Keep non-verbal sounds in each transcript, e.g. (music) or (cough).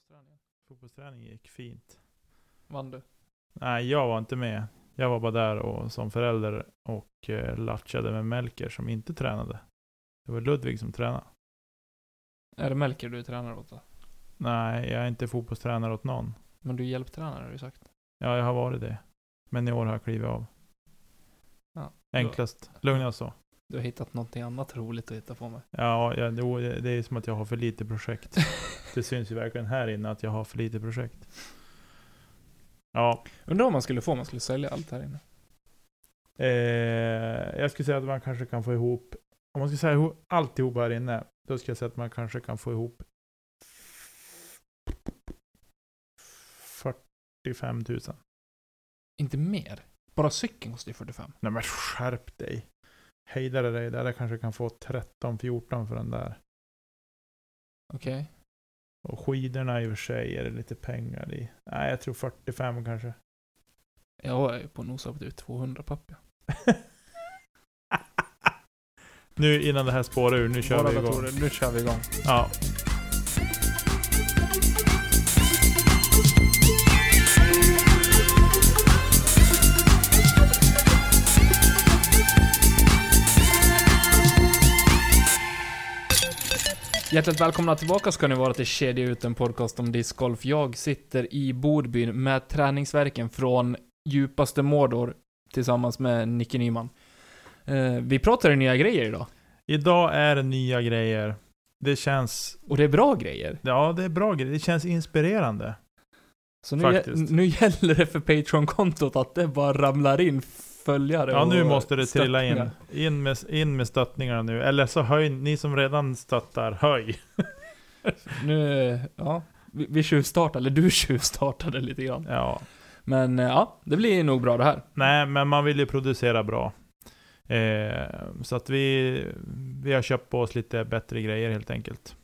fotbollsträningen? Fotbollsträning gick fint. Vann du? Nej, jag var inte med. Jag var bara där och, som förälder och eh, latchade med Melker som inte tränade. Det var Ludvig som tränade. Är det Melker du är tränare åt då? Nej, jag är inte fotbollstränare åt någon. Men du är hjälptränare har du sagt. Ja, jag har varit det. Men i år har jag klivit av. Ja. Enklast. Lugnast så. Du har hittat någonting annat roligt att hitta på med. Ja, ja det det är som att jag har för lite projekt. (laughs) det syns ju verkligen här inne att jag har för lite projekt. Ja, Undrar om man skulle få om man skulle sälja allt här inne. eh, jag skulle säga att man kanske kan få ihop, om man ska säga ihop alltihop här inne, då skulle jag säga att man kanske kan få ihop 45 000. Inte mer. Bara cykeln kostar ju 45. Nej men skärp dig. Hejdare dig där, jag kanske kan få 13-14 för den där. Okej. Och skidorna i och för sig är det lite pengar i. Nej, jag tror 45 kanske. Jag är på nosa på typ 200 papp ja. (laughs) nu innan det här spårar ur, nu kör Bara vi igång. datorer. Nu kör vi igång. Ja. Hjärtligt välkomna tillbaka ska ni vara till Kedja ut, en podcast om discgolf. Jag sitter i Bodbyn med träningsverken från djupaste Mordor tillsammans med Nicke Nyman. Eh, vi pratar nya grejer idag. Idag är det nya grejer. Det känns, Och det är bra grejer. ja det är bra grejer. Det känns inspirerande. Så nu, Faktiskt. nu gäller det för Patreon-kontot att det bara ramlar in följare Ja, nu måste det trilla in. In med, in med stöttningarna nu. Eller så höj, ni som redan stöttar, höj. (laughs) Nu, ja. Vi, vi tjuvstartade, eller du (laughs) tjuvstartade lite grann. Ja. Men eh, ja, det blir nog bra det här. Nej, men man vill ju producera bra. Eh, så att vi, vi har köpt på oss lite bättre grejer helt enkelt.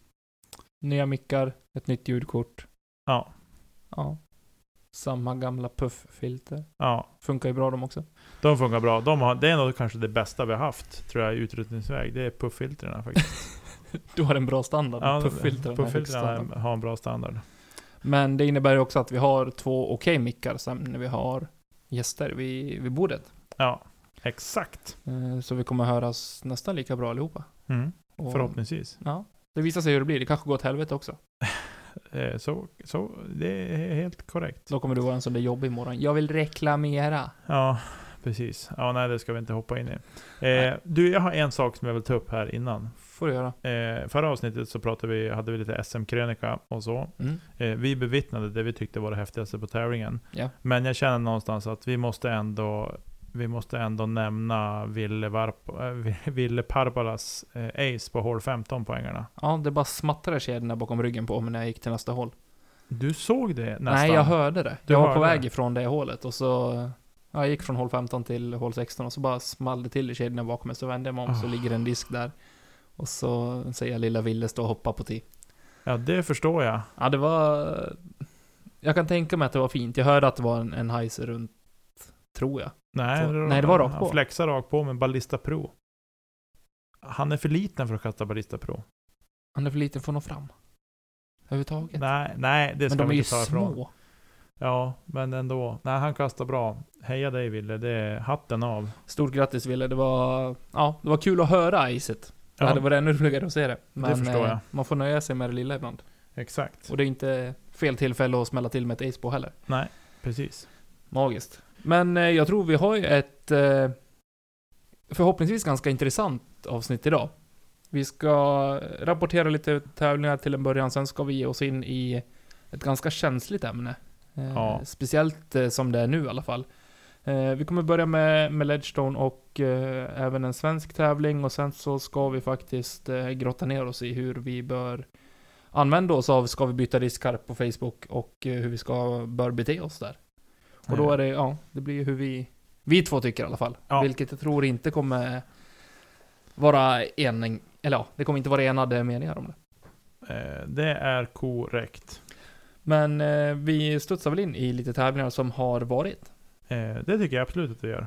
Nya mickar, ett nytt ljudkort. Ja. Ja. Samma gamla pufffilter. Ja, Funkar ju bra de också. De funkar bra. De har, det är nog kanske det bästa vi har haft, tror jag, i utrustningsväg. Det är pufffiltren faktiskt. (laughs) Du har en bra standard. Ja, Pufffiltren standard. har en bra standard. Men det innebär ju också att vi har två okej mickar sen när vi har gäster vid, vid bordet. Ja, exakt. Eh, Så vi kommer höras nästan lika bra allihopa. Mm. Och, Förhoppningsvis. Ja. Det visar sig hur det blir. Det kanske går åt helvete också. (laughs) Eh, så, så, det är helt korrekt. Då kommer du vara en sån där jobbig imorgon. Jag vill reklamera. Ja, precis. Ja, nej, det ska vi inte hoppa in i. Eh, du, jag har en sak som jag vill ta upp här innan. Får du göra. Eh, förra avsnittet så pratade vi, hade vi lite SM-krönika och så. Mm. Eh, vi bevittnade det vi tyckte var det häftigaste på tävlingen. Ja. Men jag känner någonstans att vi måste ändå vi måste ändå nämna Ville, Varp, äh, Ville Parpalas eh, ace på hål 15 poängarna. Ja, det bara smattrade kedjorna bakom ryggen på mig när jag gick till nästa hål. Du såg det nästan? Nej, jag hörde det. Du jag var på väg det? ifrån det hålet och så... Ja, jag gick från hål 15 till hål 16 och så bara small det till i kedjorna bakom mig. Så vände jag mig om så Ah. ligger en disk där. Och så ser jag lilla Ville stå och hoppa på tee. Ja, det förstår jag. Ja, det var... Jag kan tänka mig att det var fint. Jag hörde att det var en, en heiser runt, tror jag. Nej, Så- nej, det var rakt han på. flexar rakt på med Ballista Pro. Han är för liten för att kasta Ballista Pro. Han är för liten för att nå fram. Överhuvudtaget. Nej, nej, det Men ska de är ju ta ifrån. Ja, men ändå. Nej, han kastar bra. Heja dig Ville, det är hatten av. Stort grattis Ville, det var... Ja, det var kul att höra icet. Det Ja, hade varit ännu roligare att se det. Men förstår eh, jag. man får nöja sig med det lilla ibland. exakt. Och det är inte fel tillfälle att smälla till med ett ace på heller. Nej, precis. Magiskt. Men eh, jag tror vi har ju ett eh, förhoppningsvis ganska intressant avsnitt idag. Vi ska rapportera lite tävlingar till en början, sen ska vi ge oss in i ett ganska känsligt ämne. Eh, Ja. Speciellt eh, som det är nu i alla fall. Eh, vi kommer börja med, med Ledgestone och även en svensk tävling och sen så ska vi faktiskt grotta ner oss i hur vi bör använda oss av Ska vi byta diskar på Facebook och hur vi ska, bör bete oss där. Och då är det, ja, det blir hur vi, vi två tycker i alla fall. Ja. Vilket jag tror inte kommer vara en, eller ja, det kommer inte vara enade meningar om det. Det är korrekt. Men eh, vi studsar väl in i lite tävlingar som har varit. Eh, det tycker jag absolut att vi gör.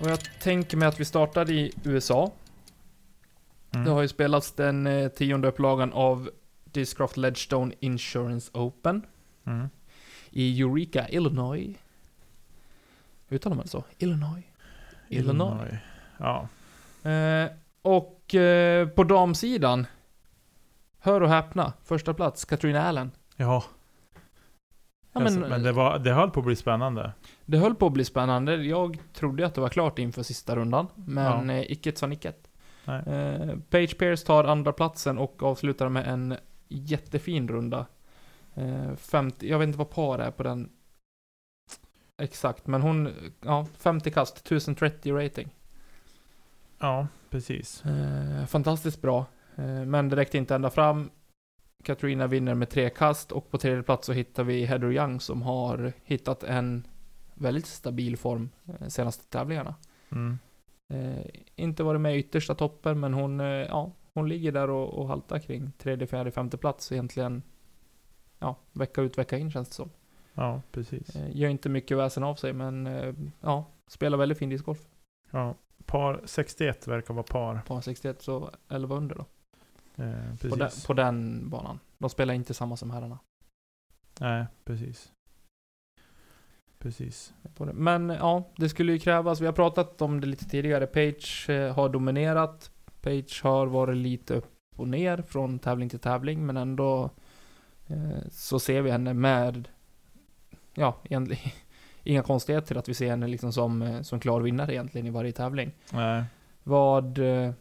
Och jag tänker mig att vi startar i USA. Mm. Det har ju spelats den eh, tionde upplagan av Discraft Ledgestone Insurance Open Mm. i Eureka, Illinois. Uttalar man det så? Illinois? Illinois. Ja. Eh, och eh, på damsidan, hör och häpna, första plats, Katrina Allen. Ja. Ja, alltså, men, men det, var, det höll på att bli spännande. det höll på att bli spännande. Jag trodde att det var klart inför sista rundan, men Ja. eh, icke sa nicket. Eh, Page Pierce tar andra platsen och avslutar med en jättefin runda. Eh, 50, jag vet inte vad par är på den exakt, men hon, ja, 50 kast, 1030 rating. Ja, precis. Eh, fantastiskt bra, men det räckte inte ända fram. Katrina vinner med tre kast och på tredje plats så hittar vi Heather Young som har hittat en väldigt stabil form eh, senaste tävlingarna. Mm. Eh, inte varit med i yttersta toppen, men hon, eh, ja, hon ligger där och, och haltar kring tredje, fjärde, femte plats egentligen. Ja, vecka ut, vecka in känns det som. Ja, precis. Eh, gör inte mycket väsen av sig, men eh, ja, spelar väldigt fin discgolf. Ja. Par 61 verkar vara par. Par 61, så 11 under då. Eh, På den, precis. på den banan. De spelar inte samma som herrarna. Nej, precis. Precis. Men ja, det skulle ju krävas. Vi har pratat om det lite tidigare. Page eh, har dominerat. Page har varit lite upp och ner från tävling till tävling, men ändå eh, så ser vi henne med, ja, egentligen (laughs) inga konstigheter att vi ser henne liksom som, eh, som klar vinnare egentligen i varje tävling. Nej. Vad, eh,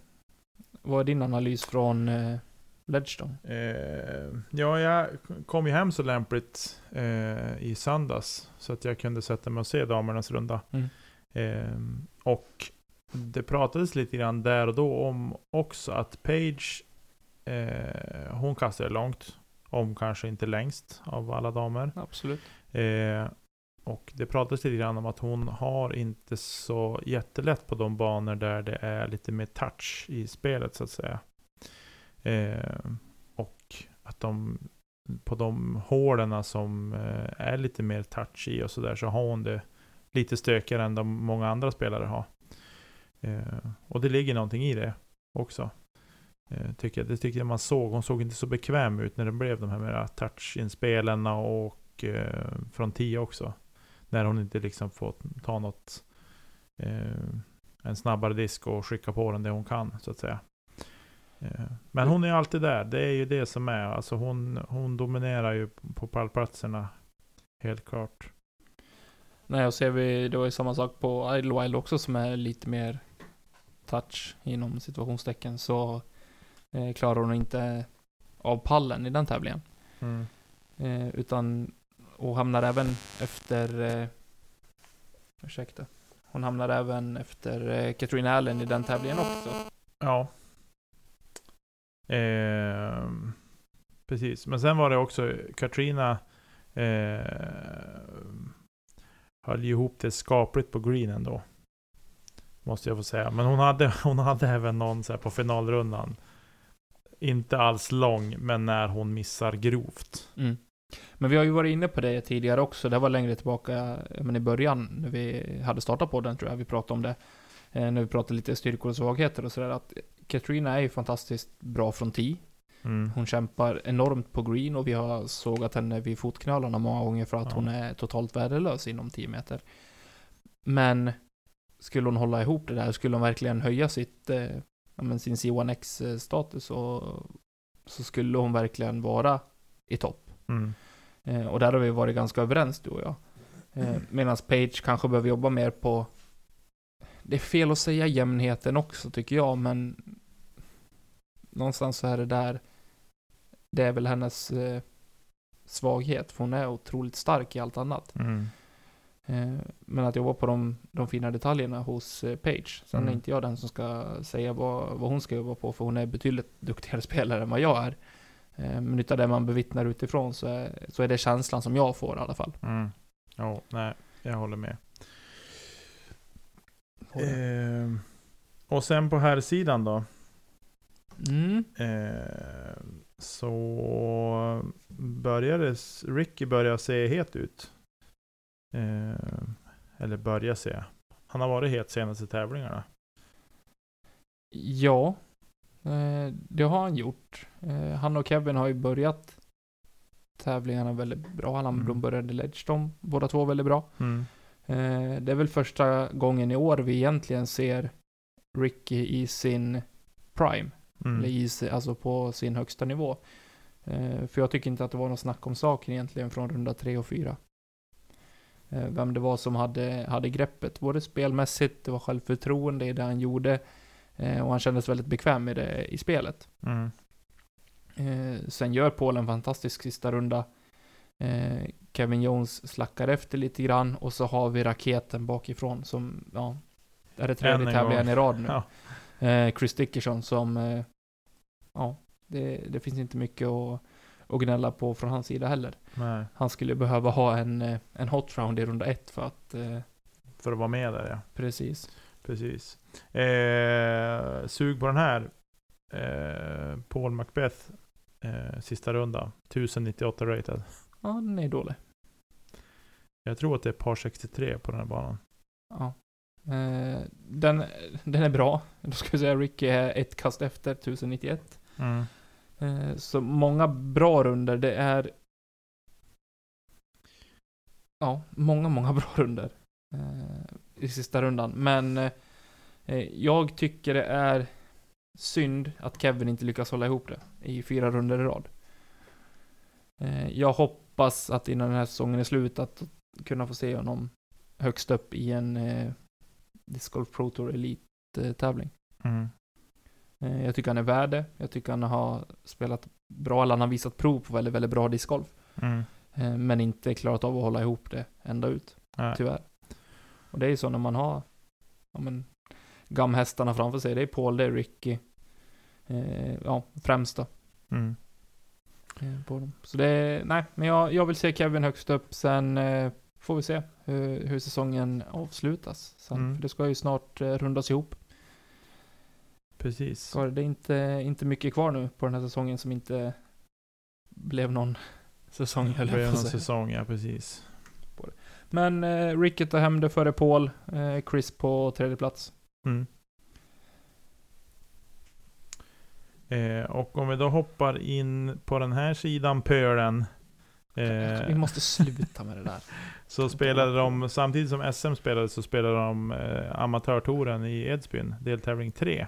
vad är din analys från eh, Ledgestone? Eh, ja, jag kom ju hem så lämpligt eh, i söndags. Så att jag kunde sätta mig och se damernas runda. Mm. Eh, och det pratades lite grann där och då om också att Page, eh, hon kastade långt. Om kanske inte längst av alla damer. Absolut. Och det pratades lite grann om att hon har inte så jättelätt på de banor där det är lite mer touch i spelet så att säga. Eh, och att de på de hålen som eh, är lite mer touch i och sådär så har hon det lite stökigare än de många andra spelare har. Eh, och det ligger någonting i det också. Eh, tycker jag. Det tycker jag man såg. Hon såg inte så bekväm ut när det blev de här mera touch-inspelen och eh, från 10 också. När hon inte liksom får ta något eh, en snabbare disk och skicka på den det hon kan så att säga. Eh, Men hon är alltid där. Det är ju det som är. Alltså hon, hon dominerar ju på pallplatserna. Helt klart. Nej, och ser vi, det var ju samma sak på Idlewild också som är lite mer touch inom situationstecken så eh, klarar hon inte av pallen i den tävlingen. Mm. Eh, utan, och hamnar även efter, eh, ursäkta, hon hamnar även efter eh, Katrina Allen i den tävlingen också. Ja. Ehm, precis. Men sen var det också Katrina eh, höll ihop det skapligt på greenen då. Måste jag få säga. Men hon hade, (laughs) hon hade även någon så här på finalrundan. Inte alls lång, men när hon missar grovt. Mm. Men vi har ju varit inne på det tidigare också, det var längre tillbaka, men i början när vi hade startat på den tror jag vi pratade om det. Eh, när vi pratade lite styrkor och svagheter och sådär, att Katrina är ju fantastiskt bra från tee. Mm. Hon kämpar enormt på green och vi har sågat henne vid fotknölarna många gånger för att Ja. hon är totalt värdelös inom 10 meter. Men skulle hon hålla ihop det där, skulle hon verkligen höja sitt, eh, ja, sin C1X status och så skulle hon verkligen vara i topp. Mm. Eh, och där har vi varit ganska överens du och jag. Eh, Medan Page kanske behöver jobba mer på Det är fel att säga jämnheten också tycker jag, men Någonstans så är det där Det är väl hennes eh, svaghet, för hon är otroligt stark i allt annat. Mm. Eh, men att jobba på de, de fina detaljerna hos Page. Sen är Mm. inte jag den som ska säga vad, vad hon ska jobba på, för hon är betydligt (laughs) duktigare spelare än vad jag är. Eh, men utav det man bevittnar utifrån så är, så är det känslan som jag får i alla fall. Mm. Ja, nej, jag håller med. Ehm, och sen på här sidan då. Mm. Eh, så började Ricky börja se het ut. Eh, eller börja se. Han har varit het senaste tävlingarna. Ja, Eh, det har han gjort. Eh, han och Kevin har ju börjat tävlingarna väldigt bra. Han, Mm. De började Ledgestone, båda två väldigt bra. Mm. Eh, det är väl första gången i år vi egentligen ser Ricky i sin prime. Mm. Eller i, alltså på sin högsta nivå. Eh, för jag tycker inte att det var någon snack om saken egentligen från runda tre och fyra. Eh, vem det var som hade, hade greppet, både spelmässigt, det var självförtroende i det han gjorde. Eh, och han kändes väldigt bekväm med det i spelet. Mm. Eh, sen gör Paul en fantastisk sista runda. Eh, Kevin Jones slackar efter lite grann och så har vi raketen bakifrån som, ja, är det tredje en tävlingen i rad nu. (laughs) Ja. Chris Dickerson som, ja, det, det finns inte mycket att, att gnälla på från hans sida heller. Nej, Han skulle behöva ha en, en hot round i runda ett för att, för att vara med där ja. precis. Precis. Eh, sug på den här. Eh, Paul Macbeth. Eh, sista runda. 1098 rated. Ja, den är dålig. Jag tror att det är par 63 på den här banan. Ja. Eh, den, den är bra. Då ska vi säga Ricky är ett kast efter, 1091. Mm. Eh, Så många bra runder. Det är... Ja, många, många bra runder. Eh, I sista rundan. Men eh, jag tycker det är synd att Kevin inte lyckas hålla ihop det i fyra runder i rad. Eh, Jag hoppas att innan den här säsongen är slut att kunna få se honom högst upp i en eh, Disc Golf Pro Tour Elite-tävling. Mm. Eh, Jag tycker han är värd det. Jag tycker han har spelat bra, eller han har visat prov på väldigt, väldigt bra discgolf. Mm. Eh, Men inte klarat av att hålla ihop det ända ut, Nej. tyvärr. Och det är ju så när man har, ja men, gamhästarna framför sig. Det är Paul, det är Ricky. Eh, ja, främst då. Mm. eh, På dem. Så det är, nej, men jag, jag vill se Kevin högst upp. Sen eh, får vi se hur, hur säsongen avslutas. Sen, Mm. För det ska ju snart eh, rundas ihop. Precis. Så det är inte, inte mycket kvar nu på den här säsongen som inte blev någon säsong, (laughs) höll jag på säsong, ja precis. Men eh, Ricky tar hem det före Paul. Eh, Chris på tredje plats. Mm. Eh, och om vi då hoppar in på den här sidan pölen. Vi Eh, måste sluta med det där. (laughs) så spelade de, samtidigt som SM spelade så spelade de eh, amatörtouren i Edsbyn, deltävling 3.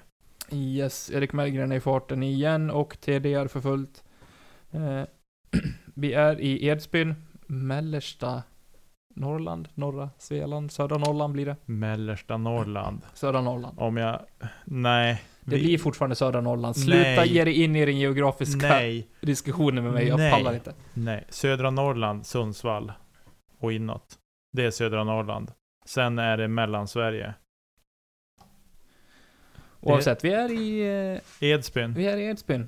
Yes, Erik Mellgren är i farten igen och TDR för fullt. Eh, (clears throat) vi är i Edsbyn, mellersta Norrland, norra Svealand, södra Norrland blir det. Mellersta Norrland. (clears throat) Södra Norrland. Om jag, nej. Det vi- blir fortfarande södra Norrland. Sluta Nej. ge dig in i den geografiska Nej, diskussionen med mig, jag Nej. pallar inte. nej. Södra Norrland, Sundsvall och inåt. Det är södra Norrland. Sen är det Mellansverige. Oavsett, vi är i, eh, Edsbyn. vi är i Edsbyn.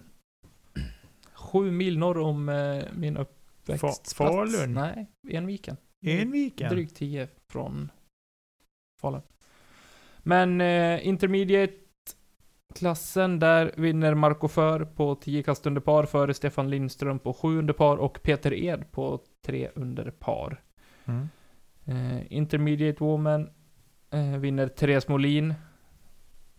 Sju mil norr om eh, min uppväxtplats. Fa- Falun? Nej, Enviken. Enviken. Drygt 10 från Falun. Men eh, intermediate-klassen, där vinner Marco För på 10 kast under par före Stefan Lindström på 7 under par och Peter Ed på 3 under par. Mm. Eh, intermediate Woman eh, vinner Therese Molin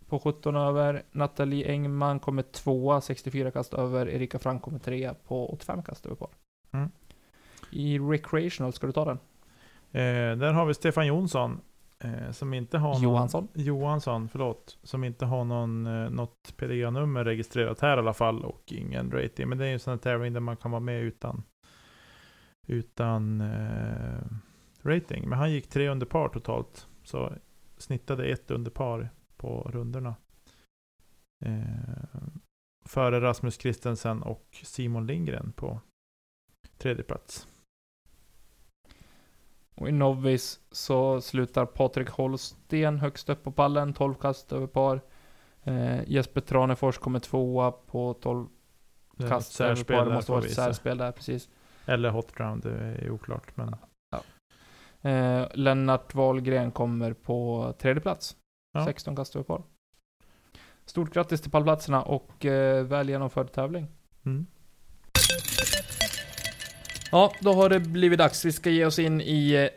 på 17 över. Nathalie Engman kommer tvåa, 64 kast över. Erika Frank kommer trea på 85 kast över par. Mm. I recreational, ska du ta den? Eh, där har vi Stefan Jonsson. Eh, som inte har Johansson. Någon, Johansson, förlåt. Som inte har någon, eh, något PDA-nummer registrerat här i alla fall. Och ingen rating. Men det är ju en sån här tävling där man kan vara med utan, utan eh, rating. Men han gick tre under par totalt. Så snittade ett under par på rundorna. Eh, före Rasmus Christensen och Simon Lindgren på tredje plats. Och i Novice så slutar Patrik Holsten högst upp på pallen, 12 kast över par. Eh, Jesper Tranefors kommer tvåa på 12 Det är kast över par. Det måste vara ett särspel där, precis. Eller hot round, det är oklart. Men Eh, Lennart Wahlgren kommer på tredje plats. Ja. 16 kast över par. Stort grattis till pallplatserna och eh, väl genomförd tävling. mm. Ja, då har det blivit dags. Vi ska ge oss in i... eh,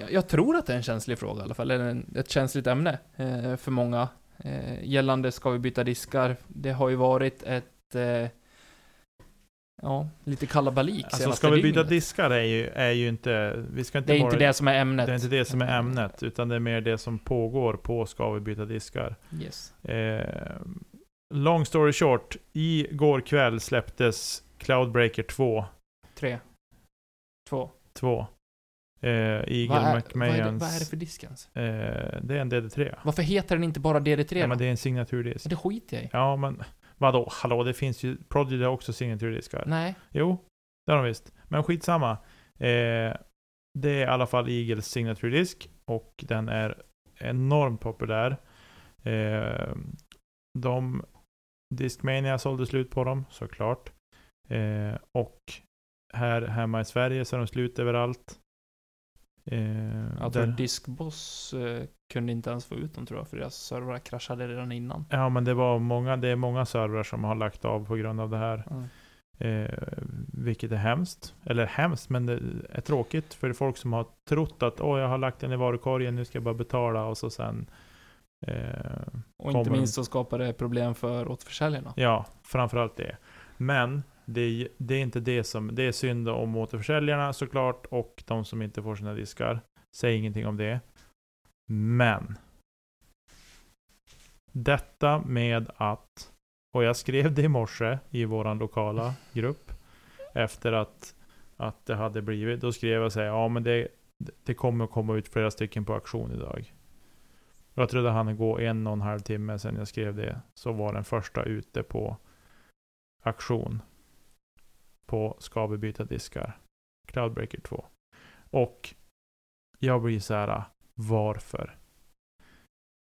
Jag, jag tror att det är en känslig fråga i alla fall, eller en, ett känsligt ämne eh, för många. eh, gällande ska vi byta diskar. Det har ju varit ett eh, Ja, lite kalabalik Alltså ska vi byta dygnet. diskar är ju, är ju inte... Vi ska inte Det är vara, inte det som är ämnet. det är inte det som är ämnet, utan det är mer det som pågår på Ska vi byta diskar. Yes. Eh, long story short, igår kväll släpptes Cloudbreaker 2. Tre. Två. 2. Eh, Eagle Vad är, vad, är det, McMahons... vad är det för disk ens? eh, det är en DD3. Varför heter den inte bara DD3 Ja, men det är en signaturdisk. Det skiter jag i. Ja, men vadå? Hallå, det finns ju... Prodigy har också signaturdiskar. Nej. Jo, det har de visst. Men skitsamma. Eh, det är i alla fall Eagles signaturdisk och den är enormt populär. Eh, de Discmania sålde slut på dem, såklart. Eh, och här hemma i Sverige så är de slut överallt. Eh, Jag tror där- Diskboss eh, kunde inte ens få ut dem tror jag, för deras servrar kraschade redan innan. Ja, men det var många, det är många servrar som har lagt av på grund av det här. Mm. Eh, vilket är hemskt. Eller hemskt, men det är tråkigt för folk som har trott att åh, jag har lagt den i varukorgen, nu ska jag bara betala och så sen... Eh, Och inte minst så skapar det problem för återförsäljarna. ja, framförallt det. Men det är, det är inte det som... Det är synd om återförsäljarna såklart och de som inte får sina diskar. Säg ingenting om det. Men. Detta med att och jag skrev det i morse i våran lokala grupp. Efter att, att det hade blivit. Då skrev jag så här, ja men det, det kommer att komma ut flera stycken på auktion idag. Jag jag trodde hann gå en och en halv timme sedan jag skrev det. Så var den första ute på auktion. På Ska vi byta diskar? Cloudbreaker 2. Och jag blir så här, varför?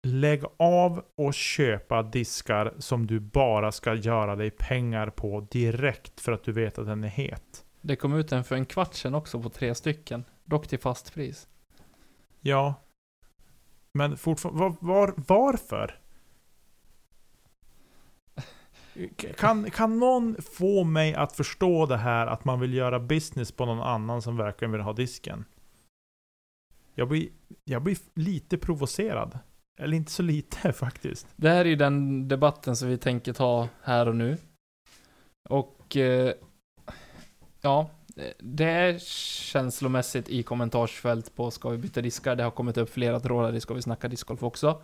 Lägg av och köpa diskar som du bara ska göra dig pengar på direkt för att du vet att den är het. Det kom ut en för en kvart sedan också på tre stycken. Dock till fast pris. Ja. Men fortfarande, var, var, varför? Kan, kan någon få mig att förstå det här att man vill göra business på någon annan som verkligen vill ha disken? Jag blir, jag blir lite provocerad. Eller inte så lite (laughs) faktiskt. Det här är ju den debatten som vi tänker ta här och nu. Och eh, ja, det är känslomässigt i kommentarsfält på Ska vi byta diskar. Det har kommit upp flera trådar i Ska vi snacka discgolf också.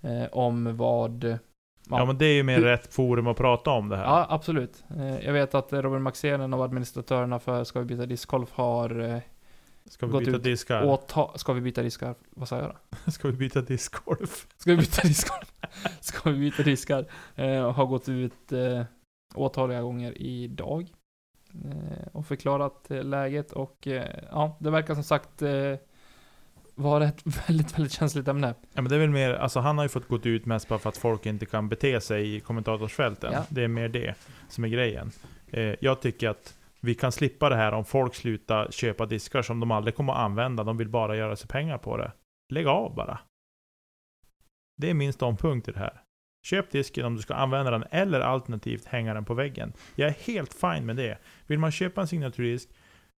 Eh, om vad... Ja, Ja. men det är ju mer rätt forum att prata om det här. Ja, absolut. Eh, jag vet att Robin Maxén, en av administratörerna för Ska vi byta discgolf, har eh, Ska vi gått byta ut diskar? åta... Ska vi byta diskar? Vad sa jag då? (laughs) Ska vi byta discgolf? Ska vi byta diskar? (laughs) Ska vi byta diskar? Eh, har gått ut eh, åtaliga gånger idag. Eh, och förklarat läget och ja, det verkar som sagt eh, vara ett (laughs) väldigt, väldigt känsligt ämne. Ja men det är väl mer, alltså han har ju fått gått ut mest bara för att folk inte kan bete sig i kommentatorsfälten. Ja. Det är mer det som är grejen. Eh, jag tycker att vi kan slippa det här om folk slutar köpa diskar som de aldrig kommer att använda. De vill bara göra sig pengar på det. Lägg av bara. Det är min ståndpunkt i det här. Köp disken om du ska använda den eller alternativt hänga den på väggen. Jag är helt fine med det. Vill man köpa en signaturdisk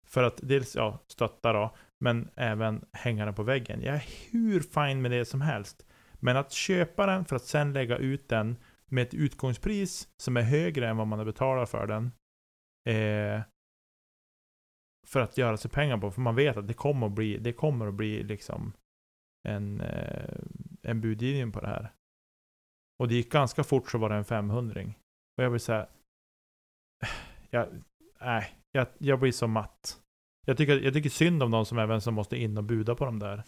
för att dels ja, stötta då, men även hänga den på väggen. Jag är hur fine med det som helst. Men att köpa den för att sen lägga ut den med ett utgångspris som är högre än vad man har betalat för den. Eh, för att göra sig pengar på. För man vet att det kommer att bli, det kommer att bli liksom en, eh, en budgivning på det här. Och det gick ganska fort så var det en 500 Och jag vill säga... Jag, nej, jag, jag blir så matt. Jag tycker, jag tycker synd om de som även som måste in och buda på de där.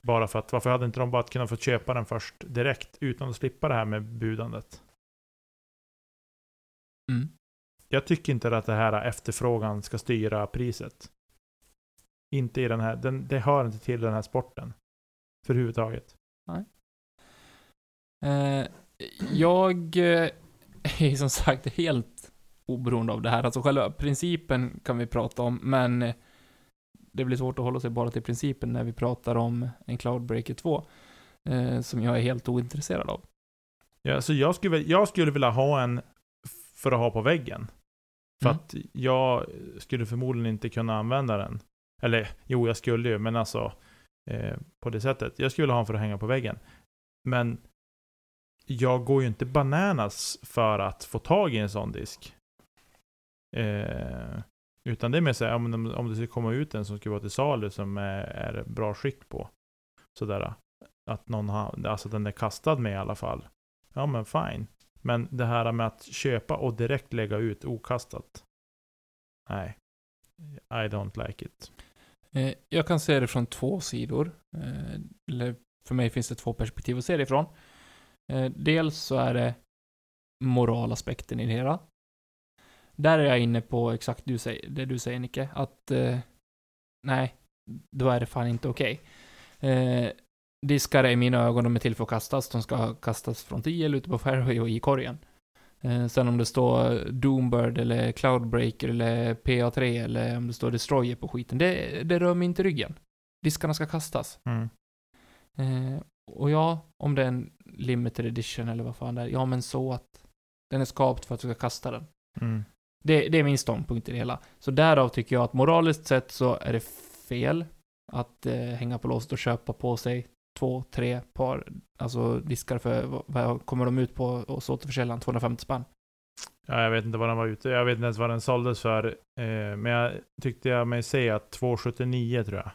Bara för att, varför hade inte de bara kunnat få köpa den först direkt utan att slippa det här med budandet? Mm. Jag tycker inte att det här efterfrågan ska styra priset. Inte i den här, den, det hör inte till den här sporten. För huvudtaget. Eh, jag eh, (laughs) är som sagt helt oberoende av det här. Alltså själva principen kan vi prata om, men eh, det blir svårt att hålla sig bara till principen när vi pratar om en Cloudbreaker 2. Eh, som jag är helt ointresserad av. Ja, så jag skulle, jag skulle vilja ha en för att ha på väggen. För Mm. att jag skulle förmodligen inte kunna använda den. Eller jo, jag skulle ju, men alltså eh, på det sättet. Jag skulle vilja ha en för att hänga på väggen. Men jag går ju inte bananas för att få tag i en sån disk. Eh, utan det är mer så här, om, om det skulle komma ut en som skulle vara till salu som är, är bra skick på. Sådär. Att någon har, alltså den är kastad med i alla fall. Ja men fine. Men det här med att köpa och direkt lägga ut okastat. Nej. I don't like it. Eh, jag kan se det från två sidor. Eh, eller för mig finns det två perspektiv att se det ifrån. Eh, dels så är det moralaspekten i det hela. Där är jag inne på exakt du säger, det du säger Nicke, att eh, nej, då är det fan inte okej. Eh, diskar är i mina ögon, de är till för att kastas. De ska kastas från 10 eller ute på fairway och i korgen. Eh, sen om det står Doombird eller Cloudbreaker eller PA3 eller om det står Destroyer på skiten, det, det rör mig inte ryggen. Diskarna ska kastas. Mm. Eh, och ja, om det är en limited edition eller vad fan det är, ja men så att den är skapt för att du ska kasta den. Mm. Det, det är min ståndpunkt i det hela. Så därav tycker jag att moraliskt sett så är det fel att eh, hänga på låset och köpa på sig två, tre par, alltså diskar för, vad, kommer de ut på hos återförsäljaren? 250 spänn? Ja, jag vet inte vad den var ute. Jag vet inte ens vad den såldes för. Eh, men jag tyckte jag mig se att 279 tror jag.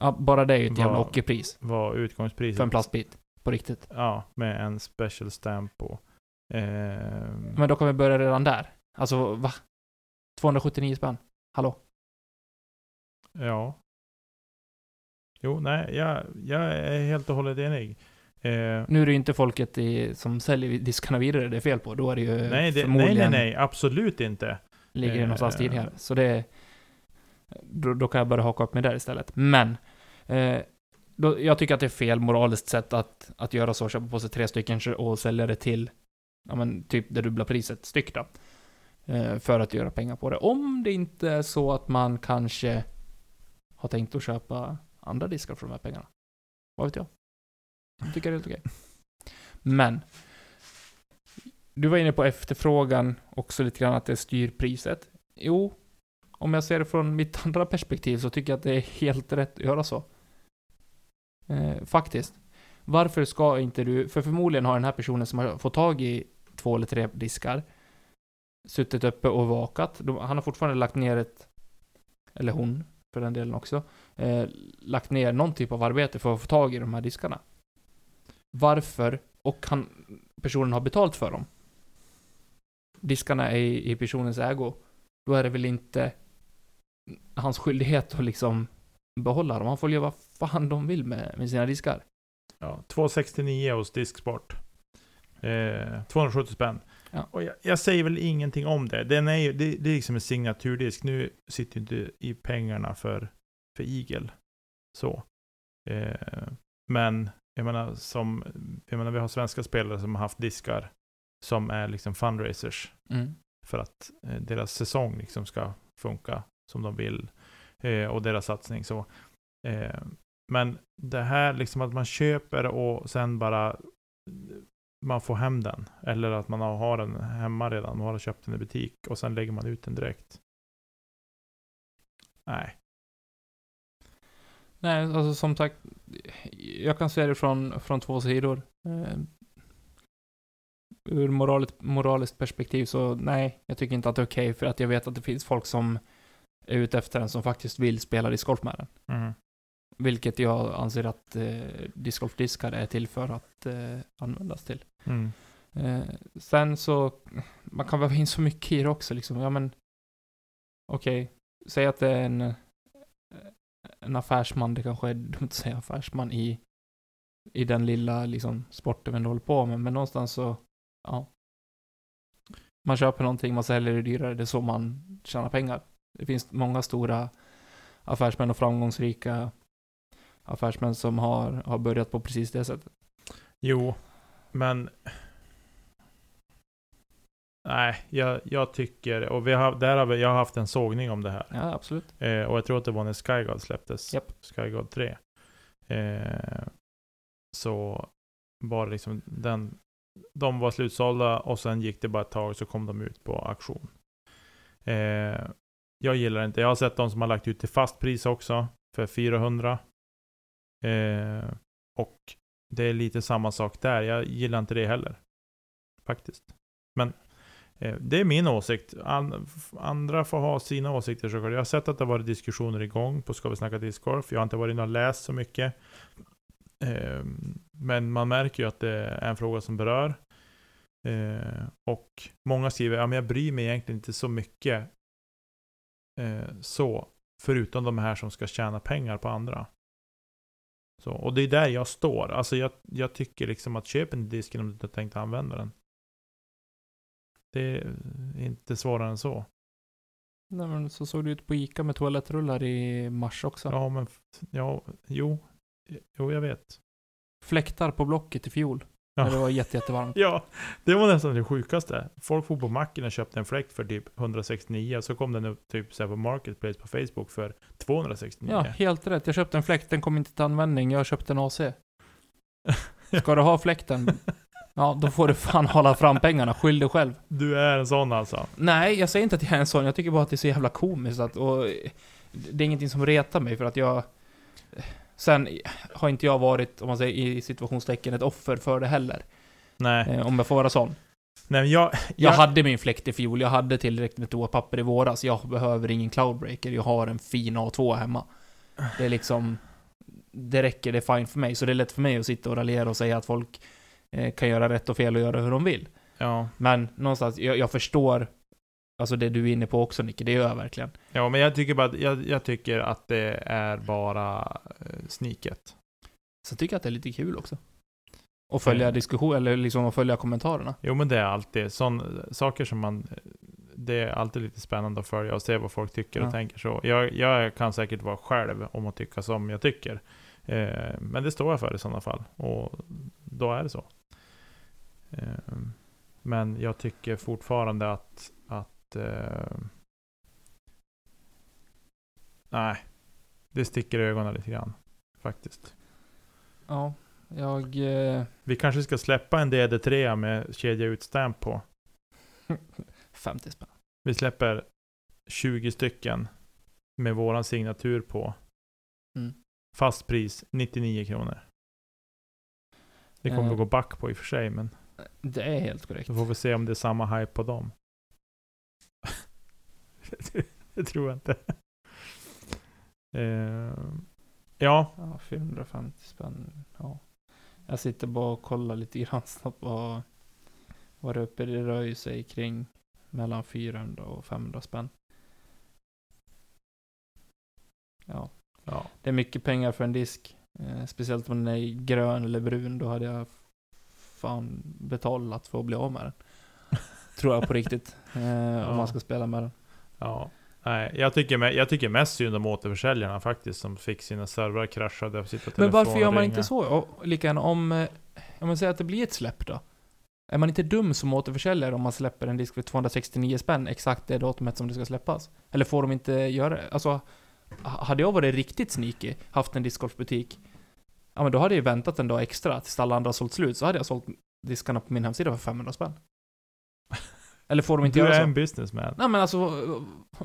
Ja, bara det är ju ett jävla ockerpris Var utgångspriset. för en plastbit. På riktigt. Ja, med en special stamp på. Eh, Men då kan vi börja redan där. Alltså, va? 279 spänn? Hallå? Ja. Jo, nej, jag, jag är helt och hållet enig. Eh, Nu är det ju inte folket i, som säljer diskarna vidare det är fel på. Då är det ju nej, det, nej, nej, förmodligen nej, absolut inte. ligger det Eh, någonstans tidigare. Så det... Då, då kan jag börja haka upp mig där istället. Men... Eh, då, jag tycker att det är fel moraliskt sätt att, att göra så. Köpa på sig tre stycken och sälja det till, ja men typ det dubbla priset styck då. Eh, för att göra pengar på det. Om det inte är så att man kanske har tänkt att köpa andra diskar för de här pengarna. Vad vet jag? Jag tycker det är helt okej. Men. Du var inne på efterfrågan också lite grann att det styr priset. Jo, om jag ser det från mitt (laughs) andra perspektiv så tycker jag att det är helt rätt att göra så. Eh, faktiskt. Varför ska inte du, för förmodligen har den här personen som har fått tag i två eller tre diskar suttit uppe och vakat. De, han har fortfarande lagt ner ett, eller hon för den delen också, eh, lagt ner någon typ av arbete för att få tag i de här diskarna. Varför, och han, personen har betalt för dem. Diskarna är i, i personens ägo. Då är det väl inte hans skyldighet att liksom behålla dem. Han får göra vad fan de vill med, med sina diskar. Ja, 269 hos Disksport. Eh, 270 spänn. Ja. Och jag, jag säger väl ingenting om det. Den är ju, det, det är liksom en signaturdisk. Nu sitter ju inte i pengarna för, för Eagle. Så. Eh, men jag menar, som, jag menar, vi har svenska spelare som har haft diskar som är liksom fundraisers Mm. för att eh, deras säsong liksom ska funka som de vill. Eh, och deras satsning så. Eh, men det här liksom att man köper och sen bara man får hem den. Eller att man har den hemma redan. Man har köpt den i butik och sen lägger man ut den direkt. Nej. Nej, alltså som sagt, jag kan se det från, från två sidor. Eh, ur moraliskt, moraliskt perspektiv så nej, jag tycker inte att det är okej för att jag vet att det finns folk som är ute efter den som faktiskt vill spela discgolf med den. Mm. Vilket jag anser att eh, discgolfdiskar är till för att eh, användas till. Mm. Eh, sen så, man kan väva in så mycket i det också liksom. Ja men, okej, säg att det är en, eh, en affärsman, det kanske är (laughs) dumt att säga affärsman i, i den lilla liksom sporten vi håller på med, men någonstans så, ja. Man köper någonting, man säljer det dyrare, det är så man tjänar pengar. Det finns många stora affärsmän och framgångsrika affärsmän som har, har börjat på precis det sättet. Jo, men... Nej, jag, jag tycker, och vi har, där har vi, jag har haft en sågning om det här. Ja, absolut. Eh, och jag tror att det var när Skyguard släpptes. Japp. Skyguard 3. Eh, så det liksom den... De var slutsålda och sen gick det bara ett tag så kom de ut på auktion. Eh, jag gillar inte. Jag har sett de som har lagt ut till fast pris också. För 400. Eh, och det är lite samma sak där. Jag gillar inte det heller. Faktiskt. Men eh, det är min åsikt. An, andra får ha sina åsikter såklart. Jag har sett att det har varit diskussioner igång på Ska vi snacka discgolf. Jag har inte varit inne och läst så mycket. Eh, men man märker ju att det är en fråga som berör. Eh, och många skriver, ja men jag bryr mig egentligen inte så mycket eh, så, förutom de här som ska tjäna pengar på andra. Så, och det är där jag står. Alltså jag, jag tycker liksom att köp en disken om du inte tänkt använda den. Det är inte svårare än så. Nej, men så såg det ut på Ica med toalettrullar i mars också. Ja, men ja, jo, jo, jag vet. Fläktar på Blocket i fjol. Ja. När det var jätte, jättevarmt. Ja, det var nästan det sjukaste. Folk får på macken och köpte en fläkt för typ 169 och så kom den upp typ så här på Marketplace på Facebook för 269. Ja, helt rätt. Jag köpte en fläkt, den kom inte till användning. Jag köpte en AC. (laughs) Ska du ha fläkten? Ja, då får du fan hålla fram pengarna. Skyll dig själv. Du är en sån alltså? Nej, jag säger inte att jag är en sån. Jag tycker bara att det är så jävla komiskt att, och det är ingenting som retar mig för att jag... Sen har inte jag varit, om man säger i situationstecken, ett offer för det heller. Nej. Eh, om jag får vara sån. Nej men jag... Jag hade min fläkt i fjol, jag hade tillräckligt med toapapper i våras. Jag behöver ingen cloudbreaker, jag har en fin A2 hemma. Det är liksom... Det räcker, det är fine för mig. Så det är lätt för mig att sitta och raljera och säga att folk eh, kan göra rätt och fel och göra hur de vill. Ja. Men någonstans, jag, jag förstår Alltså det du är inne på också Nicke, det gör jag verkligen. Ja, men jag tycker bara att, jag, jag tycker att det är bara eh, sniket. Så tycker jag att det är lite kul också. Och följa Mm. diskussion, eller liksom att följa kommentarerna. Jo, men det är alltid sån, saker som man... Det är alltid lite spännande att följa och se vad folk tycker Ja. och tänker så. Jag, jag kan säkert vara själv om att tycka som jag tycker. Eh, men det står jag för i sådana fall. Och då är det så. Eh, men jag tycker fortfarande att... att eh, nej. Det sticker i ögonen lite grann. Faktiskt. Ja, jag... Eh, Vi kanske ska släppa en DD3 med kedja ut stamp på. (laughs) 50 spänn. Vi släpper 20 stycken med våran signatur på. Mm. Fast pris 99 kronor. Det kommer Eh. att gå back på i och för sig, men Det är helt korrekt. då får vi se om det är samma hype på dem. Det, tror jag inte. Eh, ja, Ja, 450 spänn. Ja. Jag sitter bara och kollar lite grann snabbt vad, vad det uppe det rör ju sig kring mellan 400 och 500 spänn. Ja, ja. det är mycket pengar för en disk. Eh, speciellt om den är grön eller brun, då hade jag fan betalat för att bli av med den. Tror jag på riktigt. Eh, Ja. Om man ska spela med den. ja. Nej, jag tycker, jag tycker mest synd om återförsäljarna faktiskt, som fick sina servrar kraschade sitta Men varför gör man ringa. inte så? Och lika gärna om, eh, om man säger att det blir ett släpp då? Är man inte dum som återförsäljare om man släpper en disk för 269 spänn exakt det datumet som det ska släppas? Eller får de inte göra det? Alltså, ha- hade jag varit riktigt sneaky, haft en discgolfbutik, ja men då hade jag väntat en dag extra tills alla andra sålt slut, så hade jag sålt diskarna på min hemsida för 500 spänn. (laughs) Eller får de inte Du göra är så? en businessman. Nej men alltså,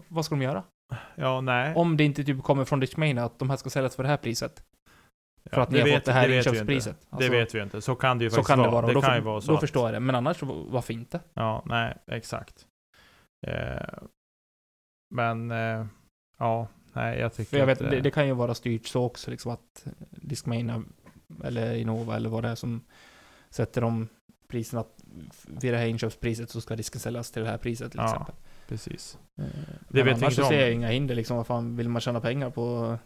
vad ska de göra? Ja, nej. Om det inte typ kommer från Richmania att de här ska säljas för det här priset. För Ja, att ni har fått det här vet inte. inköpspriset. det Alltså, vet vi inte. Så kan det ju faktiskt det vara. vara. Det då, kan för- ju vara så då att- förstår jag det. Men annars, varför inte? Ja, nej, exakt. Eh, men, eh, ja, nej, jag tycker För jag vet, det, det kan ju vara styrt så också, liksom att Discmania eller Innova eller vad det är som sätter de priserna att vid det här inköpspriset så ska disken säljas till det här priset till Ja, exempel. precis. Eh, Det vet annars så ser jag inga hinder liksom. Vad fan, vill man tjäna pengar på,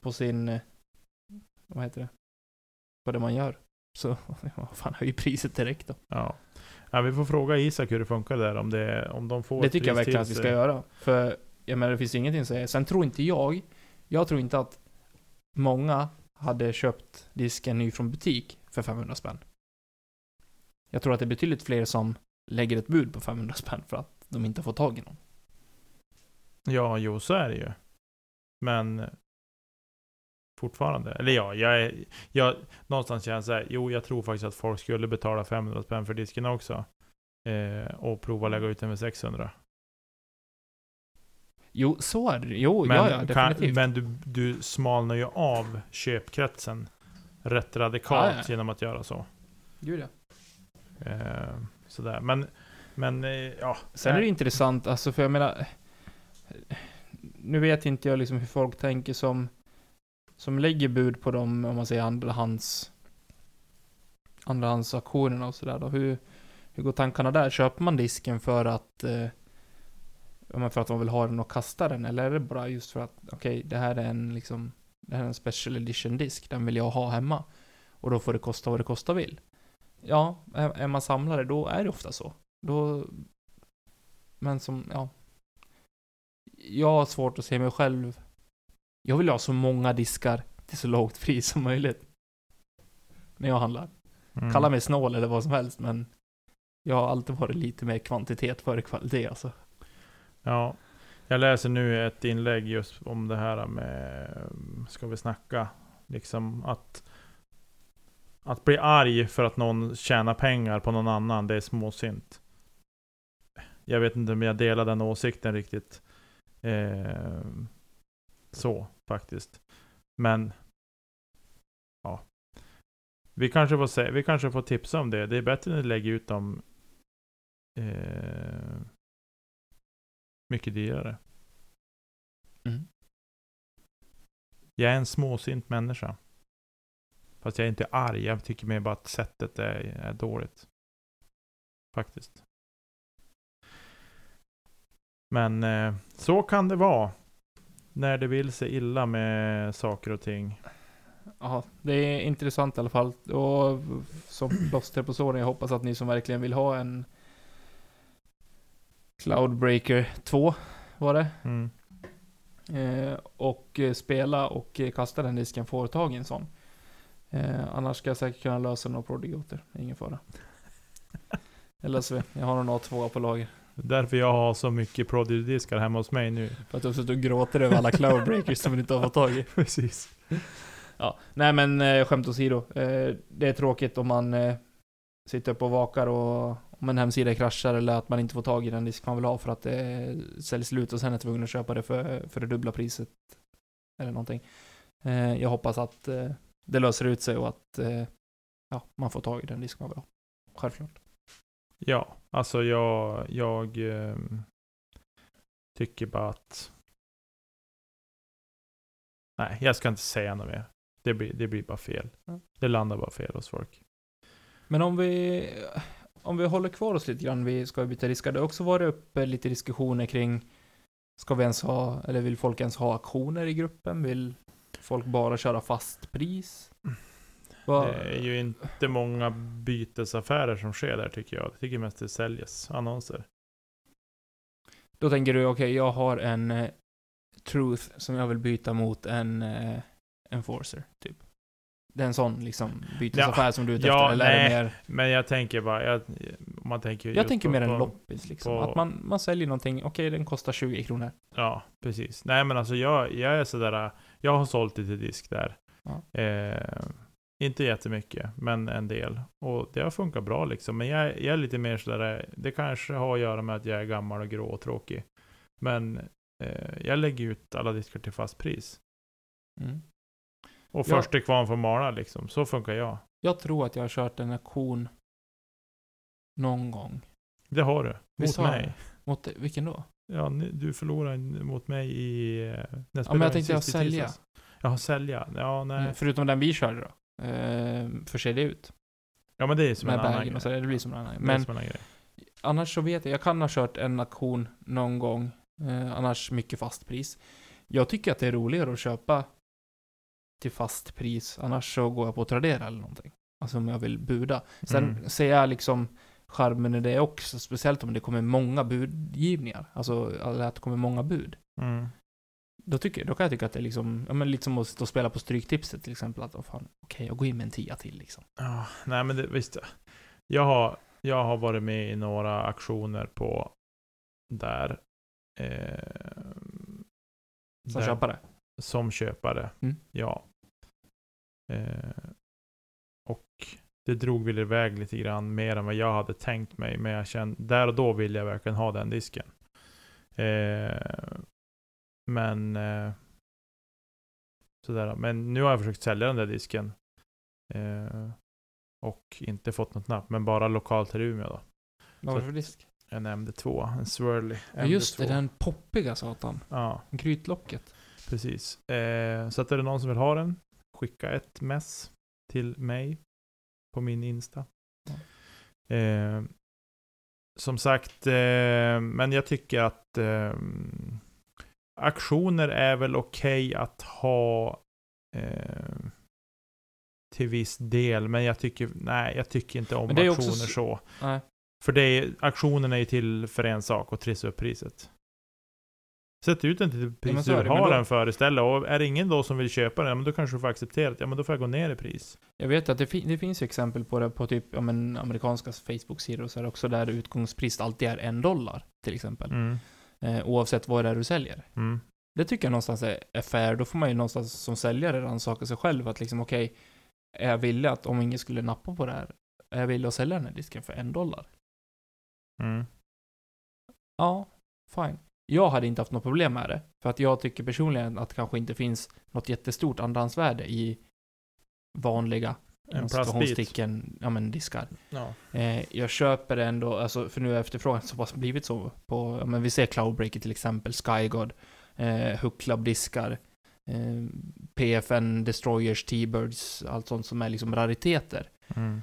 på sin, eh, vad heter det, på det man gör? Så, (laughs) vad fan, höj priset direkt då. Ja. ja, vi får fråga Isak hur det funkar där, om, det, om de får Det tycker jag verkligen att vi ska sig. göra. För, jag menar, det finns ingenting att säga. Sen tror inte jag, jag tror inte att många hade köpt disken ny från butik för 500 spänn. Jag tror att det är betydligt fler som lägger ett bud på 500 spänn för att de inte får tag i någon. Ja, jo, så är det ju. Men fortfarande, eller ja, jag är, jag, någonstans känner jag så här, jo, jag tror faktiskt att folk skulle betala 500 spänn för disken också. Eh, och prova lägga ut den med 600. Jo, så är det Jo, Men, ja, ja, kan, definitivt. men du, du smalnar ju av köpkretsen rätt radikalt Ja, ja. genom att göra så. Gud ja. Eh, sådär. Men, men eh, ja. Sen är det intressant, alltså för jag menar... Nu vet inte jag liksom hur folk tänker som... Som lägger bud på dem, om man säger andrahands... Andrahandsauktionerna och sådär då. Hur, hur går tankarna där? Köper man disken för att... Eh, för att man vill ha den och kasta den? Eller är det bara just för att, okej, det här är en liksom... Det här är en special edition disk, den vill jag ha hemma. Och då får det kosta vad det kosta vill. Ja, är, man samlare då är det ofta så. Då... Men som, ja. Jag har svårt att se mig själv. Jag vill ha så många diskar till så lågt pris som möjligt. När jag handlar. Mm. Kalla mig snål eller vad som helst men jag har alltid varit lite mer kvantitet före kvalitet alltså. Ja. Jag läser nu ett inlägg just om det här med, ska vi snacka, liksom att att bli arg för att någon tjänar pengar på någon annan, det är småsint. Jag vet inte om jag delar den åsikten riktigt. Eh, så, faktiskt. Men... Ja. Vi kanske, får se, vi kanske får tipsa om det. Det är bättre när ni lägger ut dem eh, mycket dyrare. Mm. Jag är en småsint människa. Fast jag är inte arg, jag tycker mer bara att sättet är, är dåligt. Faktiskt. Men eh, så kan det vara. När det vill sig illa med saker och ting. Ja, det är intressant i alla fall. Och som plåster på såren, jag hoppas att ni som verkligen vill ha en Cloudbreaker 2, var det? Mm. Eh, och spela och kasta den disken får tag i en sån. Eh, annars ska jag säkert kunna lösa några Prodigoter, ingen fara. LSV, jag har någon A2 på lager. Därför jag har så mycket Prodigy-diskar hemma hos mig nu. För att du suttit och gråter över alla Cloudbreakers som vi inte har fått tag i. (laughs) Precis. Ja, nej men eh, skämt åsido. Eh, det är tråkigt om man eh, sitter upp och vakar och om en hemsida kraschar eller att man inte får tag i den disk man vill ha för att det säljs slut och sen är tvungen att köpa det för, för det dubbla priset. Eller någonting. Eh, jag hoppas att eh, det löser ut sig och att eh, ja, man får tag i den disk man vill ha. Självklart. Ja, alltså jag, jag ehm, tycker bara att... Nej, jag ska inte säga något mer. Det blir, det blir bara fel. Mm. Det landar bara fel hos folk. Men om vi, om vi håller kvar oss lite grann vid Ska vi byta diskar? Det har också varit uppe lite diskussioner kring Ska vi ens ha, eller vill folk ens ha aktioner i gruppen? Vill folk bara köra fast pris? Vad- Det är ju inte många bytesaffärer som sker där tycker jag. Jag tycker mest det säljes annonser. Då tänker du, okej, jag har en eh, Truth som jag vill byta mot en eh, Enforcer, typ. Det är en sån liksom bytesaffär som du är ute ja, efter, eller är det nej. mer... Men jag tänker bara, jag, man tänker Jag tänker på- mer en loppis liksom. på- Att man, man säljer någonting, okej den kostar 20 kronor. Ja, precis. Nej men alltså jag, jag är sådär, jag har sålt lite disk där. Ja. Eh, inte jättemycket, men en del. Och det har funkat bra liksom. Men jag, jag är lite mer sådär, det kanske har att göra med att jag är gammal och grå och tråkig. Men eh, jag lägger ut alla diskar till fast pris. Mm. Och först till kvarn får mala liksom. Så funkar jag. Jag tror att jag har kört en auktion någon gång. Det har du. Mot mig. Mot, vilken då? Ja, du förlorade mot mig i... eh, när Ja, men jag tänkte jag sälja. Jaha, sälja. Ja, nej. Eh, Förutom den vi körde då. Eh, för sig det ut. Ja, men det är som Med en annan grej. så, det blir som en annan. Är Men annan grej. annars så vet jag, jag kan ha kört en auktion någon gång. Eh, annars mycket fast pris. Jag tycker att det är roligare att köpa till fast pris. Annars så går jag på Tradera eller någonting. Alltså om jag vill buda. Sen Mm. ser jag liksom charmen i det också. Speciellt om det kommer många budgivningar. Alltså eller att det kommer många bud. Mm. Då, tycker, då kan jag tycka att det är liksom, ja men lite som att stå och spela på Stryktipset till exempel. Att, oh, fan, okej, jag går in med en tia till liksom. Ja, nej men det, visst. Jag har, jag har varit med i några aktioner på där. Eh, Som där- köpare. Som köpare, Mm. ja. Eh, och det drog väl iväg lite grann mer än vad jag hade tänkt mig. Men jag kände, där och då ville jag verkligen ha den disken. Eh, men eh, sådär. Men nu har jag försökt sälja den där disken. Eh, och inte fått något napp, men bara lokalt till Umeå då. Vad var det för disk? En MD2, en Swirly Ja just det, MD2. den poppiga satan. Ja, Grytlocket. precis. Eh, så att är det någon som vill ha den, skicka ett mess till mig på min Insta. Eh, som sagt, eh, men jag tycker att eh, aktioner är väl okej att ha eh, till viss del, men jag tycker, nej, jag tycker inte om aktioner så. Nej. För det är, aktionen är ju till för en sak, och trissa upp priset. Sätt ut den till pris är du har den för istället. Och är det ingen då som vill köpa den, ja, men då kanske du får acceptera att ja, men då får jag gå ner i pris. Jag vet att det, fin- det finns exempel på det på typ, ja men amerikanska Facebook-sidor och så här också, där utgångspriset alltid är en dollar, till exempel. Mm. Eh, oavsett vad det är du säljer. Mm. Det tycker jag någonstans är, är fair. Då får man ju någonstans som säljare rannsaka sig själv att liksom, okej, är jag villig att, om ingen skulle nappa på det här, är jag villig att sälja den här disken för en dollar? Mm. Ja, fine. Jag hade inte haft något problem med det, för att jag tycker personligen att det kanske inte finns något jättestort andrahandsvärde i vanliga, En plastbit. ja men diskar. Ja. Eh, jag köper det ändå, alltså för nu har efterfrågan så pass blivit så på, ja men vi ser Cloudbreaker till exempel, Skygod, eh, Hook Club-diskar, eh, PFN, Destroyers, T-Birds, allt sånt som är liksom rariteter. Mm.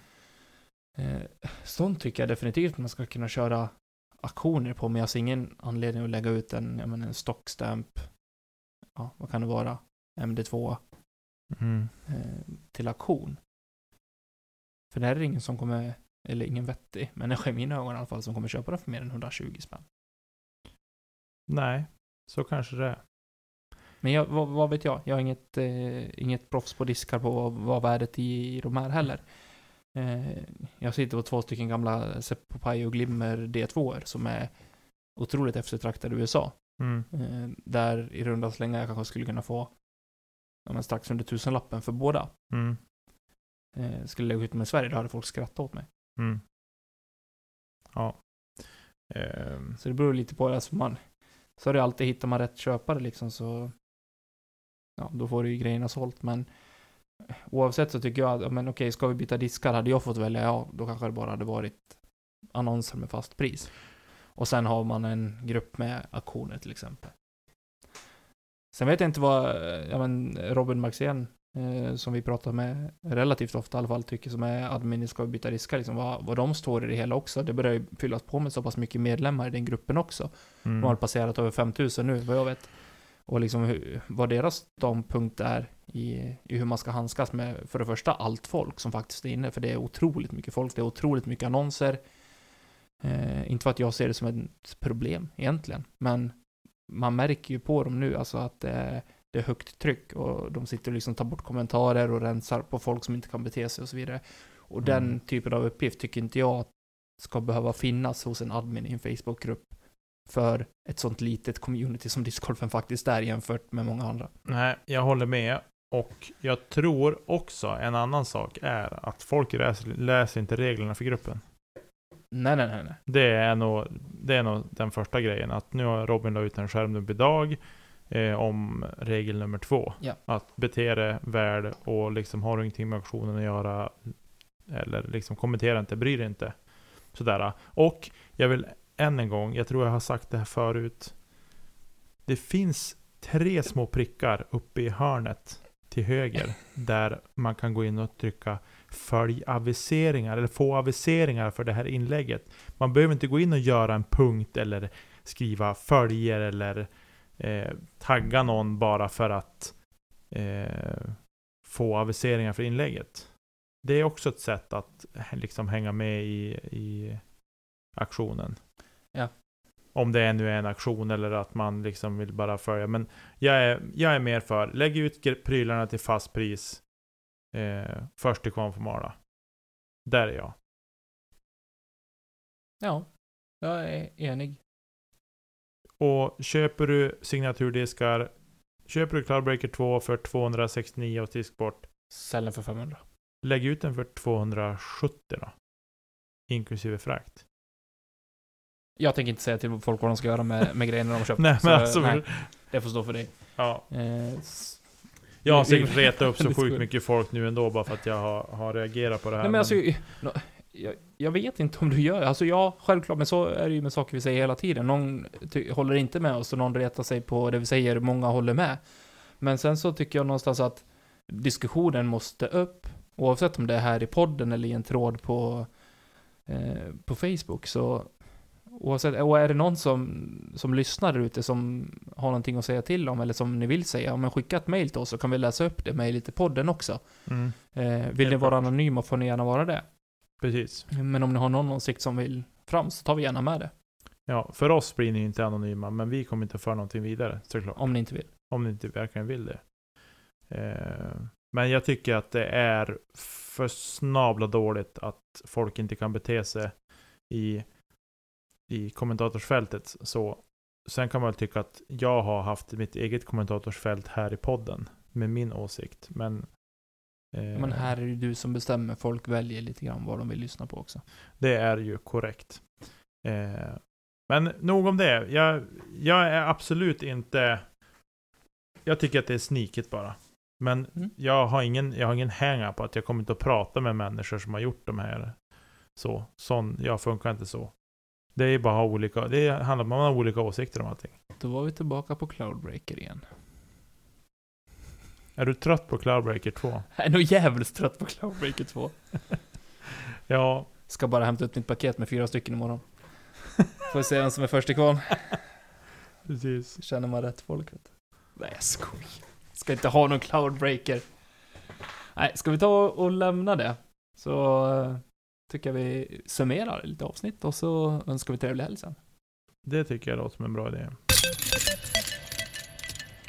Eh, sånt tycker jag definitivt man ska kunna köra aktioner på, men jag ser ingen anledning att lägga ut en, jag menar, en stockstamp, ja, vad kan det vara, MD2, Mm. eh, till auktion. För det här är ingen som kommer, eller ingen vettig människa i mina ögon i alla fall, som kommer köpa den för mer än 120 spänn. Nej, så kanske det är. Men jag, vad, vad vet jag? Jag har inget, eh, inget proffs på diskar på vad, vad värdet i, i de här heller. Eh, jag sitter på två stycken gamla Seppo Pai och Glimmer D2 som är otroligt eftertraktade i USA. Mm. Eh, där i runda slängar jag kanske skulle kunna få ja, men strax under tusenlappen för båda. Mm. Eh, skulle lägga ut i Sverige, då hade folk skrattat åt mig. Mm. Ja. Ehm, Så det beror lite på, alltså man, så är det alltid, hittar man rätt köpare liksom så, ja, då får du ju grejerna sålt, men oavsett så tycker jag att, men okej, ska vi byta diskar, hade jag fått välja, ja, då kanske det bara hade varit annonser med fast pris. Och sen har man en grupp med auktioner till exempel. Sen vet jag inte vad, ja men Robin Maxén, eh, som vi pratar med relativt ofta i alla fall, tycker som är admin Ska vi byta diskar, liksom, vad, vad de står i det hela också. Det börjar ju fyllas på med så pass mycket medlemmar i den gruppen också. mm. De har passerat över 5000 nu, vad jag vet. Och liksom hur, vad deras ståndpunkt är i, i hur man ska handskas med, för det första, allt folk som faktiskt är inne. För det är otroligt mycket folk, det är otroligt mycket annonser. Eh, inte för att jag ser det som ett problem egentligen, men man märker ju på dem nu alltså att det är, det är högt tryck och de sitter och liksom tar bort kommentarer och rensar på folk som inte kan bete sig och så vidare. Och Mm. den typen av uppgift tycker inte jag ska behöva finnas hos en admin i en Facebookgrupp för ett sånt litet community som discgolfen faktiskt är jämfört med många andra. Nej, jag håller med. Och jag tror också en annan sak är att folk läser, läser inte reglerna för gruppen. Nej, nej, nej, nej. Det är, nog, det är nog den första grejen. Att nu har Robin la ut en skärmdump idag eh, om regel nummer två. Ja. Att bete dig väl och liksom har du ingenting med auktionen att göra eller liksom kommentera inte, bry dig inte. Sådär. Och jag vill än en gång, jag tror jag har sagt det här förut. Det finns tre små prickar uppe i hörnet till höger där man kan gå in och trycka följ aviseringar eller få aviseringar för det här inlägget. Man behöver inte gå in och göra en punkt eller skriva följer eller eh, tagga någon bara för att eh, få aviseringar för inlägget. Det är också ett sätt att liksom hänga med i, i aktionen. Ja. Om det är nu är en aktion eller att man liksom vill bara följa. Men jag är, jag är mer för, lägg ut prylarna till fast pris. Eh, först till kvarn får mala. Där är jag. Ja, jag är enig. Och köper du signaturdiskar, köper du Cloudbreaker 2 för 269 och diskbort, Sälj den för 500. lägg ut den för 270 då. Inklusive frakt. Jag tänker inte säga till folk vad de ska göra med, med grejerna de har köpt. (laughs) Nej, Så, men alltså, nej, det får stå för dig. ja. Eh, Jag har säkert retat upp så (laughs) sjukt mycket folk nu ändå bara för att jag har, har reagerat på det här. Nej men alltså, nå- jag, jag vet inte om du gör det. Alltså ja, självklart, men så är det ju med saker vi säger hela tiden. Någon håller inte med oss och någon retar sig på det vi säger, många håller med. Men sen så tycker jag någonstans att diskussionen måste upp, oavsett om det är här i podden eller i en tråd på, eh, på Facebook. Så oavsett, och är det någon som, som lyssnar där ute som har någonting att säga till om, eller som ni vill säga, men skicka ett mail till oss så kan vi läsa upp det mejlet i podden också. mm, Eh, vill ni vara klart. anonyma får ni gärna vara det. precis. Men om ni har någon åsikt som vill fram så tar vi gärna med det. Ja, för oss blir ni inte anonyma, men vi kommer inte föra någonting vidare, såklart. Om ni inte vill. Om ni inte verkligen vill det. Eh, men jag tycker att det är för snabla dåligt att folk inte kan bete sig i, i kommentatorsfältet så. Sen kan man väl tycka att jag har haft mitt eget kommentatorsfält här i podden med min åsikt, men eh, Men här är det du som bestämmer. Folk väljer lite grann vad de vill lyssna på också. Det är ju korrekt. Eh, men nog om det. Jag, jag är absolut inte... Jag tycker att det är sniket bara. Men Mm. jag har ingen, jag har ingen hänga på att jag kommer inte att prata med människor som har gjort de här så. Sån, jag funkar inte så. Det är bara olika, det handlar om att man har olika åsikter om allting. Då var vi tillbaka på Cloudbreaker igen. Är du trött på Cloudbreaker 2? Jag är nog jävligt trött på Cloudbreaker 2. (laughs) Ja, Ska bara hämta ut mitt paket med fyra stycken imorgon. Får se vem som är först i kvarn. (laughs) precis. Känner man rätt folk vet du. Nej jag skojar. Ska inte ha någon Cloudbreaker. Nej, ska vi ta och lämna det? Så eh, tycker jag vi summerar lite avsnitt och så önskar vi trevlig helg sen. Det tycker jag låter som en bra idé.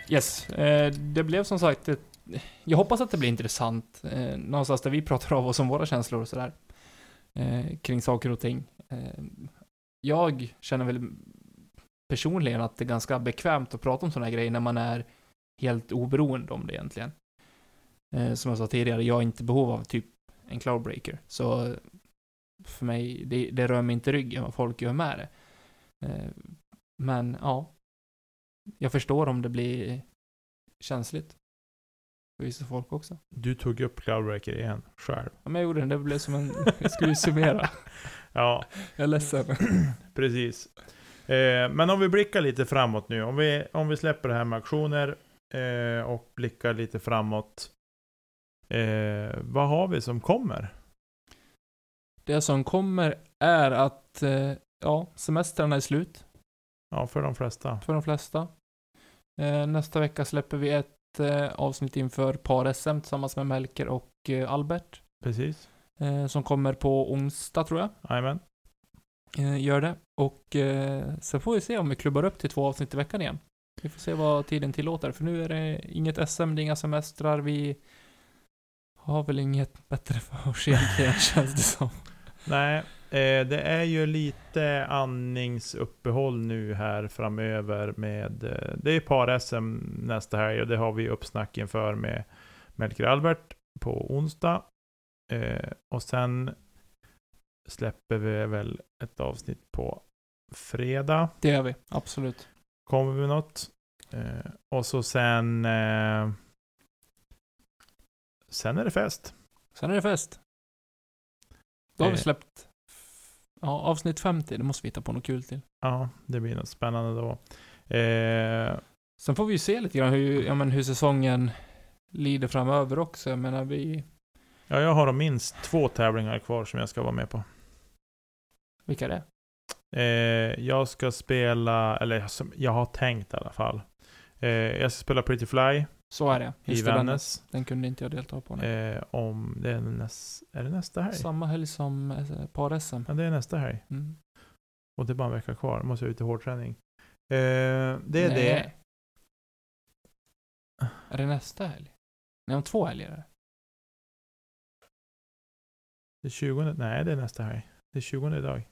Yes, eh, det blev som sagt ett, Jag hoppas att det blir intressant. Eh, någonstans där vi pratar av oss om våra känslor och sådär. Eh, kring saker och ting. Eh, jag känner väl personligen att det är ganska bekvämt att prata om sådana här grejer när man är helt oberoende om det egentligen. Eh, som jag sa tidigare, jag har inte behov av typ en cloudbreaker. Så för mig, det, det rör mig inte ryggen vad folk gör med det. Eh, men ja, jag förstår om det blir känsligt. För vissa folk också. Du tog upp Cloudbreaker igen, själv. Ja, men jag gjorde det, det blev som en... Jag skulle ju summera. (laughs) Ja, Jag är ledsen. (clears throat) Precis. Eh, men om vi blickar lite framåt nu. Om vi, om vi släpper det här med aktioner eh, och blickar lite framåt. Eh, vad har vi som kommer? Det som kommer är att, eh, ja, semestrarna är slut Ja, för de flesta. för de flesta. Eh, nästa vecka släpper vi ett eh, avsnitt inför par-SM tillsammans med Melker och Albert. Precis. Som kommer på onsdag tror jag. Jajamän. Gör det. Och sen får vi se om vi klubbar upp till två avsnitt i veckan igen. Vi får se vad tiden tillåter. För nu är det inget SM, det är inga semestrar. Vi har väl inget bättre för oss egentligen, (laughs) känns det som. Nej, eh, det är ju lite andningsuppehåll nu här framöver med... Eh, det är par-SM nästa helg och det har vi uppsnack inför med Melker Albert på onsdag. Eh, och sen släpper vi väl ett avsnitt på fredag. Det gör vi, absolut. Kommer vi med något. Och så sen... Sen är det fest. Sen är det fest. Då har vi Eh. släppt ja, avsnitt 50. Det måste vi hitta på något kul till. Ja, det blir något spännande då. Eh, Sen får vi ju se lite grann hur, ja, men hur säsongen lider framöver också. Jag menar, vi... ja, jag har minst två tävlingar kvar som jag ska vara med på. Vilka är det? Eh, jag ska spela, eller jag har tänkt i alla fall. Eh, jag ska spela Pretty Fly Så är det. i Just det, Vännäs. Den, kunde inte jag delta på. Eh, om det är, näs, är det nästa helg? Samma helg som eh, par-SM. Ja, det är nästa helg. Mm. Och det är bara en vecka kvar. Då måste jag ut i hårdträning. Eh, det är Nej. det. Är det nästa helg? Nej, om två helger är det. Det är 20, nej det är nästa helg. Det är 20 idag.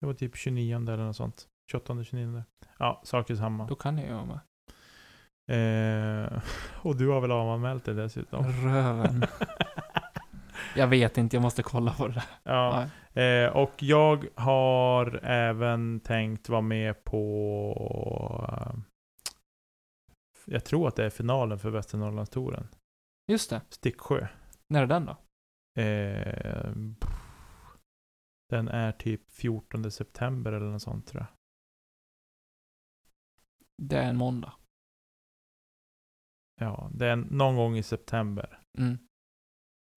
Det var typ 29 eller något sånt. 28, 29. Ja, saker samma. Då kan jag ju vara med. Eh, (laughs) och du har väl avanmält det dessutom? Röven. (laughs) jag vet inte, jag måste kolla på det ja. Eh, och jag har även tänkt vara med på... jag tror att det är finalen för Västernorrlandstouren. Just det. Sticksjö. När är den då? Eh, den är typ 14 september eller något sånt tror jag. Det är en måndag. Ja, det är någon gång i september. Mm.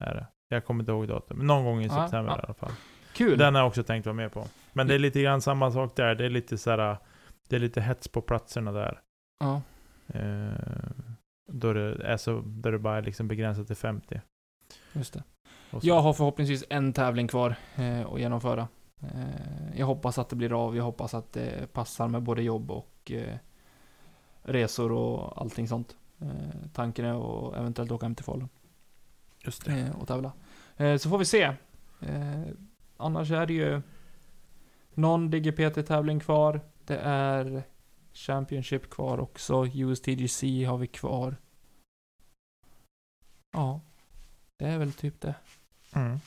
Är det. Jag kommer inte ihåg datum, men någon gång i september ja. i alla fall. Kul! Den har jag också tänkt vara med på. Men det är lite grann samma sak där. Det är lite så här, det är lite hets på platserna där. Ja. Eh, då, det är så, då det bara är liksom begränsat till 50. Just det. Jag har förhoppningsvis en tävling kvar eh, att genomföra. Eh, jag hoppas att det blir av. Jag hoppas att det passar med både jobb och eh, resor och allting sånt. Eh, tanken är att eventuellt åka hem till Falun Just det. eh, och tävla. Eh, så får vi se. Annars är det ju någon DGPT-tävling kvar. Det är Championship kvar också. USTGC har vi kvar. Ja, det är väl typ det. Mm.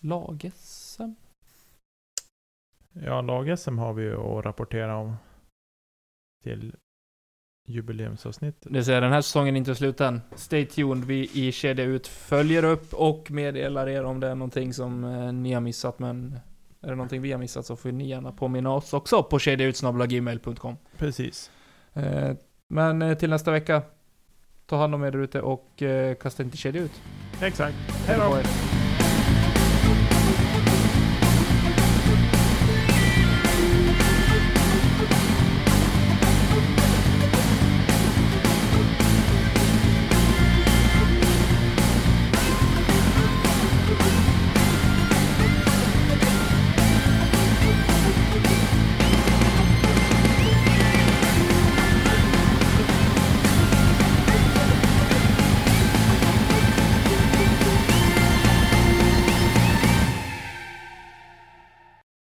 Lag-SM? Ja, lag-SM har vi ju att rapportera om till jubileumsavsnittet. Det säga den här säsongen är inte slut än. Stay tuned. Vi i Kedja Ut följer upp och meddelar er om det är någonting som eh, ni har missat. Men är det någonting vi har missat så får ni gärna påminna oss också på kedjautsnabelagmail.com. Precis. Eh, men eh, till nästa vecka, ta hand om er ute och kasta inte kedja ut. Exakt. Hej då!